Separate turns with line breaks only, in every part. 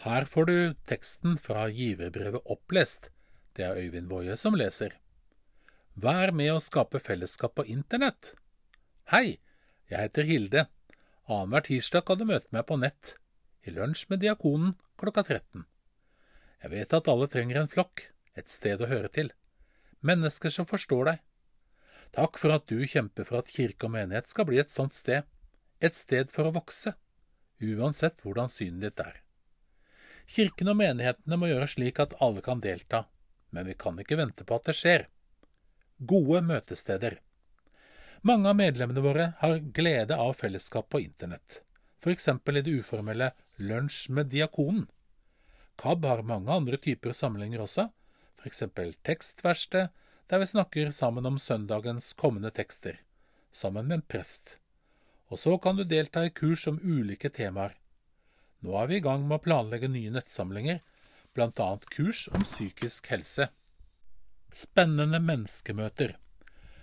Her får du teksten fra giverbrevet opplest. Det er Øyvind Woie som leser. Vær med å skape fellesskap på internett. Hei, jeg heter Hilde. Annenhver tirsdag kan du møte meg på nett, i lunsj med Diakonen klokka 13. Jeg vet at alle trenger en flokk, et sted å høre til. Mennesker som forstår deg. Takk for at du kjemper for at kirke og menighet skal bli et sånt sted. Et sted for å vokse, uansett hvordan synet ditt er. Kirken og menighetene må gjøre slik at alle kan delta, men vi kan ikke vente på at det skjer. Gode møtesteder. Mange av medlemmene våre har glede av fellesskap på internett, f.eks. i det uformelle Lunsj med diakonen. KAB har mange andre typer samlinger også, f.eks. Tekstverksted, der vi snakker sammen om søndagens kommende tekster, sammen med en prest. Og så kan du delta i kurs om ulike temaer. Nå er vi i gang med å planlegge nye nettsamlinger, annet kurs om psykisk helse. Spennende menneskemøter.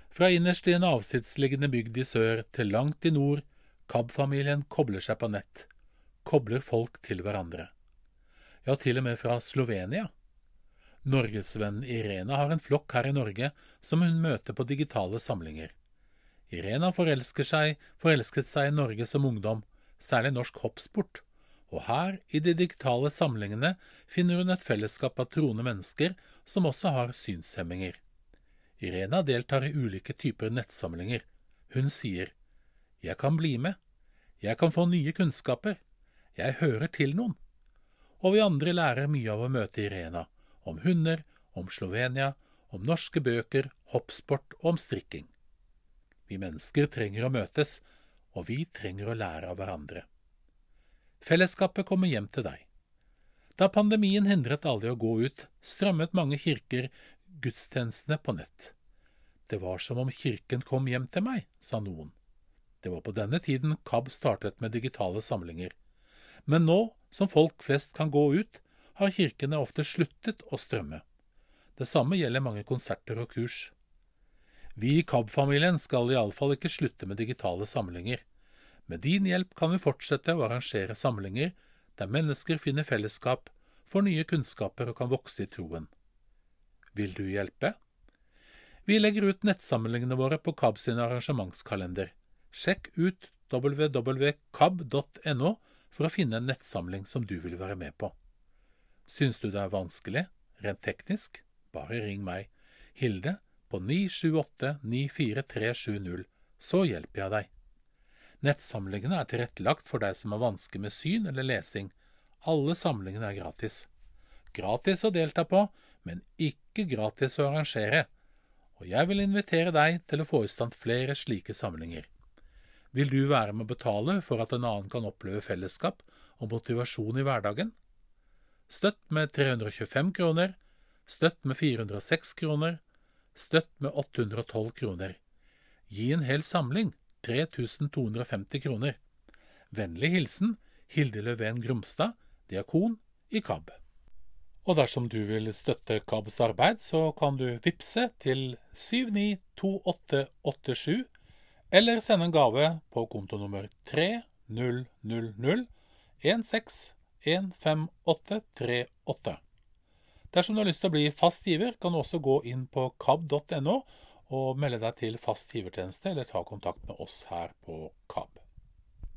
Fra innerst i en avsidesliggende bygd i sør til langt i nord, KAB-familien kobler seg på nett, kobler folk til hverandre. Ja, til og med fra Slovenia. Norgesvennen Irena har en flokk her i Norge som hun møter på digitale samlinger. Irena seg, forelsket seg i Norge som ungdom, særlig norsk hoppsport, og her, i de digitale samlingene, finner hun et fellesskap av troende mennesker som også har synshemminger. Irena deltar i ulike typer nettsamlinger. Hun sier, Jeg kan bli med. Jeg kan få nye kunnskaper. Jeg hører til noen. Og vi andre lærer mye av å møte Irena. Om hunder, om Slovenia, om norske bøker, hoppsport og om strikking. Vi mennesker trenger å møtes, og vi trenger å lære av hverandre. Fellesskapet kommer hjem til deg. Da pandemien hindret alle i å gå ut, strømmet mange kirker gudstjenestene på nett. Det var som om kirken kom hjem til meg, sa noen. Det var på denne tiden KAB startet med digitale samlinger. Men nå som folk flest kan gå ut, har kirkene ofte sluttet å strømme. Det samme gjelder mange konserter og kurs. Vi i KAB-familien skal iallfall ikke slutte med digitale samlinger. Med din hjelp kan vi fortsette å arrangere samlinger der mennesker finner fellesskap, får nye kunnskaper og kan vokse i troen. Vil du hjelpe? Vi legger ut nettsamlingene våre på KAB sin arrangementskalender. Sjekk ut www.kab.no for å finne en nettsamling som du vil være med på. Syns du det er vanskelig, rent teknisk? Bare ring meg, Hilde, på 978 94370, så hjelper jeg deg. Nettsamlingene er tilrettelagt for deg som har vansker med syn eller lesing. Alle samlingene er gratis. Gratis å delta på, men ikke gratis å arrangere. Og jeg vil invitere deg til å få i stand flere slike samlinger. Vil du være med å betale for at en annen kan oppleve fellesskap og motivasjon i hverdagen? Støtt med 325 kroner, støtt med 406 kroner, støtt med 812 kroner. Gi en hel samling 3250 kroner. Vennlig hilsen Hilde Løven Grumstad, diakon i KAB. Og dersom du vil støtte KABs arbeid, så kan du vippse til 792887, eller sende en gave på kontonummer 3000 16153838. Dersom du har lyst til å bli fast giver, kan du også gå inn på kab.no og melde deg til fast givertjeneste, eller ta kontakt med oss her på KAB.